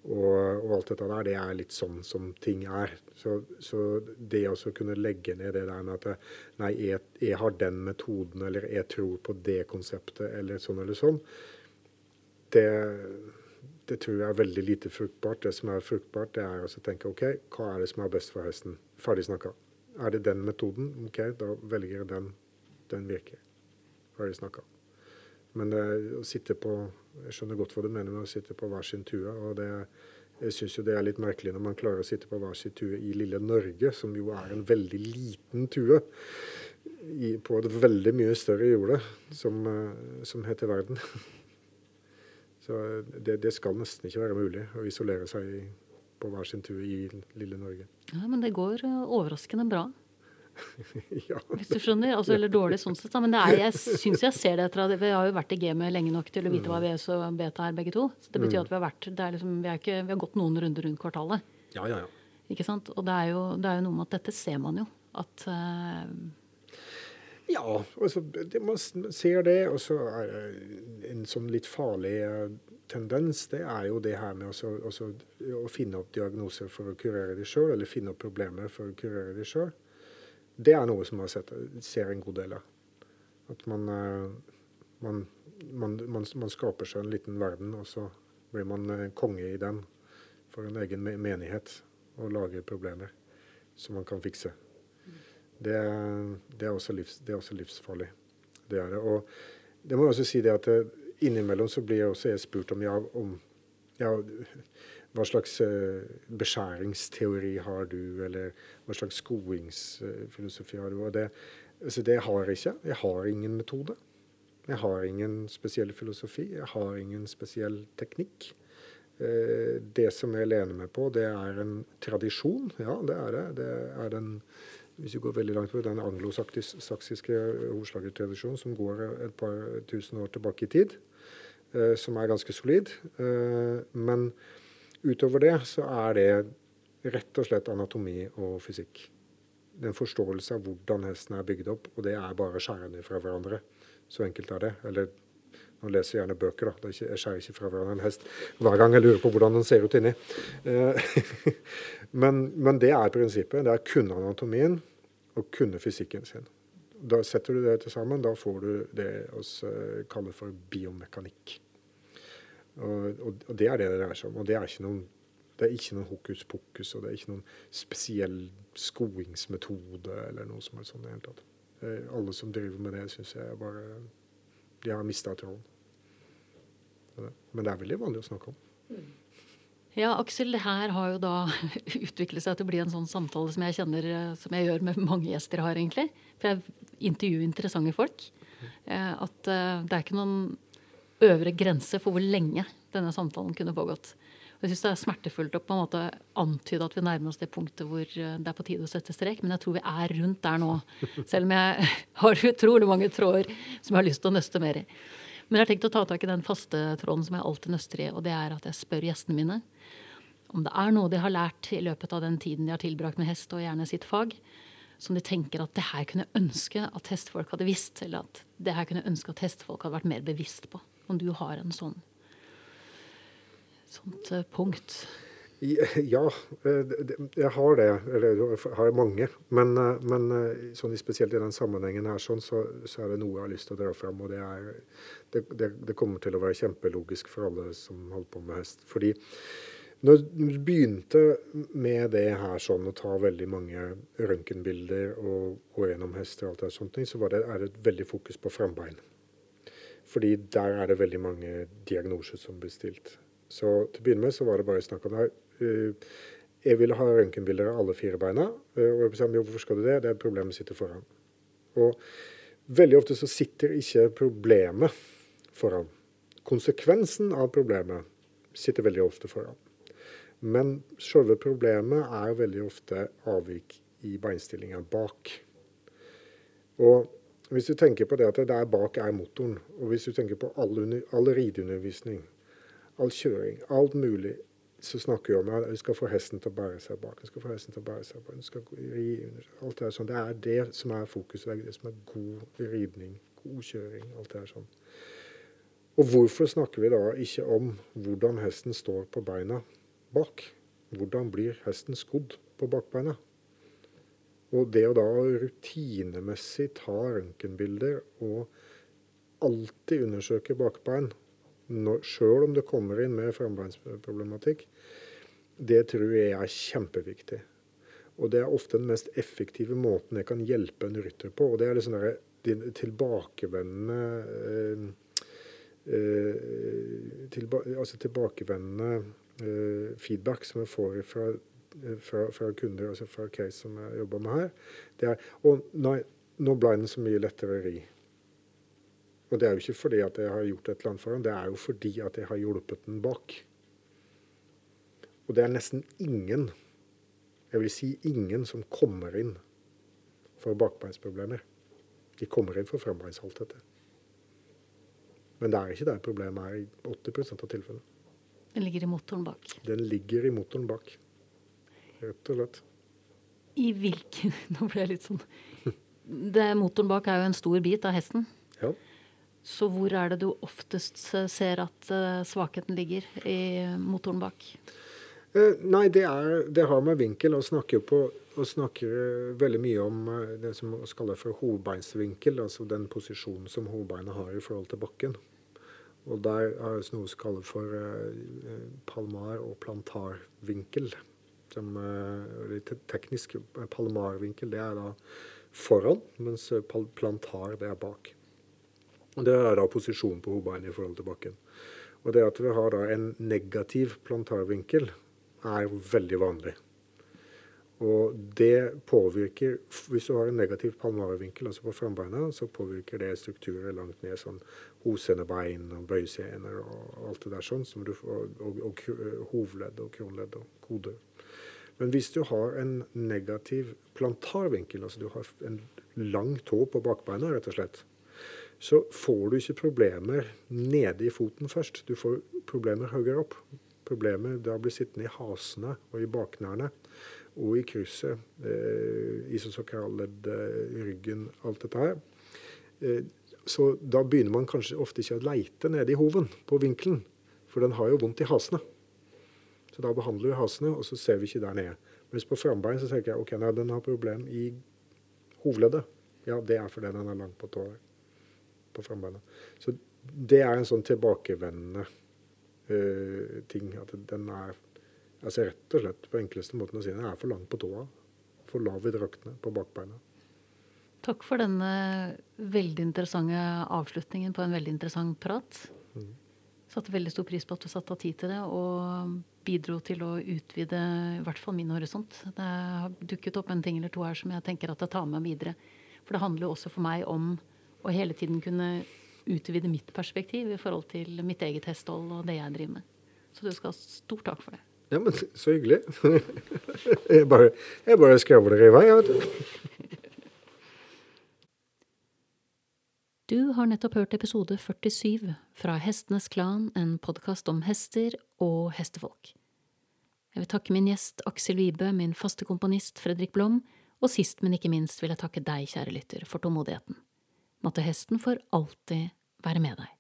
og, og, alt dette der. Det er litt sånn som ting er. Så, så det å kunne legge ned det der med at nei, jeg, jeg, har den metoden, eller jeg tror på det konseptet, eller sånn eller sånn, det, det tror jeg er veldig lite fruktbart. Det som er fruktbart, det er å tenke OK, hva er det som er best for hesten? Ferdig snakka. Er det den metoden? OK, da velger jeg den. Den virker. Ferdig snakka. Men det, å sitte på Jeg skjønner godt hva du mener med å sitte på hver sin tue. og det, Jeg syns jo det er litt merkelig når man klarer å sitte på hver sin tue i lille Norge, som jo er en veldig liten tue. I, på et veldig mye større jorde som, eh, som heter verden. (laughs) Så det, det, skal nesten ikke være mulig å isolere seg på hver sin tue i lille Norge. Ja, Men det går eh, overraskende bra. (laughs) ja. Hvis du skjønner. Altså, eller dårlig sånn sett. Men er, jeg syns jeg ser det etter at Vi har jo vært i gamet lenge nok til å vite hva VS og beta er, begge to. Så det betyr mm. at vi har vært liksom, vi, ikke, vi, har gått noen runder rundt kvartalet. Ja, ja, ja. Ikke sant? Og det er, jo, det er jo noe med at dette ser man jo. At uh, ja, altså, det, man ser det. Og så er det en sånn litt farlig eh, tendens, det er jo det her med også, også, å finne opp diagnoser for å kurere det sjøl, eller finne opp problemer for å kurere det sjøl. Det er noe som man ser en god del av. At man, eh, man, man, man, skaper seg en liten verden, og så blir man eh, konge i den for en egen menighet og lager problemer som man kan fikse. Det, det, er, også livs, det er også livsfarlig. Det er det. Og det må jeg også si det at eh, innimellom så blir jeg også jeg spurt om, ja, om ja, hva slags uh, beskjæringsteori har du, eller hva slags skoingsfilosofi har du? Og det, altså det har jeg ikke. Jeg har ingen metode. Jeg har ingen spesiell filosofi. Jeg har ingen spesiell teknikk. Uh, det som jeg lener meg på, det er en tradisjon. Ja, det er det. Det er den hvis vi går veldig langt på den anglosaksiske ordslagertradisjonen som går et par tusen år tilbake i tid, eh, som er ganske solid. Eh, men utover det så er det rett og slett anatomi og fysikk. Det er en forståelse av hvordan hesten er bygd opp, og det er bare å skjære ned fra hverandre. Så enkelt er det. Eller nå leser gjerne bøker, da. Jeg skjærer ikke fra hverandre en hest hver gang jeg lurer på hvordan den ser ut inni. Eh, (laughs) men, men, det er prinsippet. Det er kunne anatomien og kunne fysikken sin. Da setter du det til sammen. Da får du det vi kaller for biomekanikk. Og, og, og, det er det det dreier seg om. Og det er ikke noen det er ikke noen hokus pokus, og det er ikke noen spesiell skoingsmetode eller noe som er sånn i det hele tatt. Eh, alle som driver med det, syns jeg bare De har mista tråden. Men det er veldig vanlig å snakke om. Ja, Aksel, det her har jo da (laughs) utviklet seg til å bli en sånn samtale som jeg kjenner eh, som jeg gjør med mange gjester har, egentlig. For jeg intervjuer interessante folk. Eh, at det er ikke noen øvre grense for hvor lenge denne samtalen kunne pågått. Jeg syns det er smertefullt å på en måte antyde at vi nærmer oss det punktet hvor det er på tide å sette strek, men jeg tror vi er rundt der nå. (laughs) Selv om jeg (laughs) har utrolig mange tråder som jeg har lyst til å nøste mer i. Men jeg har tenkt å ta tak i den faste tråden som jeg alltid nøster i, og det er at jeg spør gjestene mine om det er noe de har lært i løpet av den tiden de har tilbrakt med hest, og gjerne sitt fag, som de tenker at det her kunne ønske at hestfolk hadde visst, eller at det her kunne ønske at hestfolk hadde vært mer bevisst på. Om du har en sånn sånt uh, punkt. Ja, eh, jeg har det. Eller jeg har mange. Men, eh, men sånn spesielt i den sammenhengen her, sånn, så, så, er det noe jeg har lyst til å dra fram. Og det, er, det, det, det, kommer til å være kjempelogisk for alle som holder på med hest. Fordi når du begynte med det her sånn, å ta veldig mange røntgenbilder og gå gjennom hester og alt det sånt, så så det, er det et veldig fokus på frambein. Fordi der er det veldig mange diagnoser som blir stilt. Så til å begynne med så var det bare snakk om det. Jeg ville ha røntgenbilder av alle fire beina. Og jeg sa hvorfor skal du det? Det er problemet sitter foran. Og veldig ofte så sitter ikke problemet foran. Konsekvensen av problemet sitter veldig ofte foran. Men selve problemet er veldig ofte avvik i beinstillinga bak. Og hvis du tenker på det at det der bak er motoren, og hvis du tenker på all, all rideundervisning, all kjøring, alt mulig, så snakker vi om at du skal få hesten til å bære seg bak. Du skal få hesten til å bære seg bak. Du skal ri under. Alt det er sånn. Det er det som er fokuset. Det er det som er god ridning, god kjøring. Alt det er sånn. Og hvorfor snakker vi da ikke om hvordan hesten står på beina bak? Hvordan blir hesten skodd på bakbeina? Og det å da rutinemessig ta røntgenbilder og alltid undersøke bakbein, sjøl om det kommer inn med frambeinsproblematikk, det tror jeg er kjempeviktig. Og det er ofte den mest effektive måten jeg kan hjelpe en rytter på. Og det er liksom der, tilbakevendende eh, eh, tilba, altså tilbakevendende eh, feedback som jeg får fra fra, fra, kunder, altså fra case som jeg jobber med her, det er Og nei, nå ble den så mye lettere å ri. Og det er jo ikke fordi at jeg har gjort et eller annet for den, det er jo fordi at jeg har hjulpet den bak. Og det er nesten ingen, jeg vil si ingen, som kommer inn for bakbeinsproblemer. De kommer inn for frambeinshalthet. Men det er ikke der problemet er i 80% av tilfellene. Den ligger i motoren bak? Den ligger i motoren bak rett og slett. I hvilken (laughs) Nå ble jeg litt sånn det, Motoren bak er jo en stor bit av hesten. Ja. Så hvor er det du oftest ser at uh, svakheten ligger i motoren bak? Eh, nei, det, er, det, har med vinkel å snakke på og snakker veldig mye om det som vi kaller for hovedbeinsvinkel, altså den posisjonen som hovedbeinet har i forhold til bakken. Og der er det noe som kalles for palmar- og plantarvinkel som eh, litt teknisk palmarvinkel, det er da foran, mens eh, plantar det er bak. Og Det er da posisjonen på hovedbeinet i forhold til bakken. Og det at vi har da en negativ plantarvinkel, er veldig vanlig. Og det påvirker Hvis du har en negativ palmarvinkel, altså på frambeina, så påvirker det strukturer langt ned, sånn hosenebein og bøysener og alt det der sånn, får, og, og, og hovledd og kronledd og koder. Men hvis du har en negativ plantarvinkel, altså du har en lang tå på bakbeina, rett og slett, så får du ikke problemer nede i foten først. Du får problemer høyere opp. Problemer da blir sittende i hasene og i baknærene og i krysset, eh, isosakralledd, eh, ryggen, alt dette her. Eh, så da begynner man kanskje ofte ikke å leite nede i hoven på vinkelen, for den har jo vondt i hasene. Så da behandler vi hasene, og så ser vi ikke der nede. Mens på frambein så tenker jeg ok, nei, den har problem i hovedleddet. Ja, det er fordi den er lang på tåa på frambeinet. Så det er en sånn tilbakevendende uh, ting. At den er altså rett og slett på enkleste måten å si den er for lang på tåa. For lav i draktene på bakbeina. Takk for denne veldig interessante avslutningen på en veldig interessant prat. Mm. Satte veldig stor pris på at du satte av tid til det. og bidro til å utvide i hvert fall min horisont. Det har dukket opp en ting eller to her som jeg tenker at jeg tar med meg videre. For det handler jo også for meg om å hele tiden kunne utvide mitt perspektiv i forhold til mitt eget hestehold og det jeg driver med. Så du skal ha stor takk for det. Ja, men så hyggelig. (laughs) jeg bare, jeg bare skravler i vei, jeg, vet du. (laughs) Du har nettopp hørt episode 47 fra Hestenes Klan, en podkast om hester og hestefolk. Jeg vil takke min gjest Aksel Wibe, min faste komponist Fredrik Blom, og sist, men ikke minst vil jeg takke deg, kjære lytter, for tålmodigheten. Måtte hesten for alltid være med deg.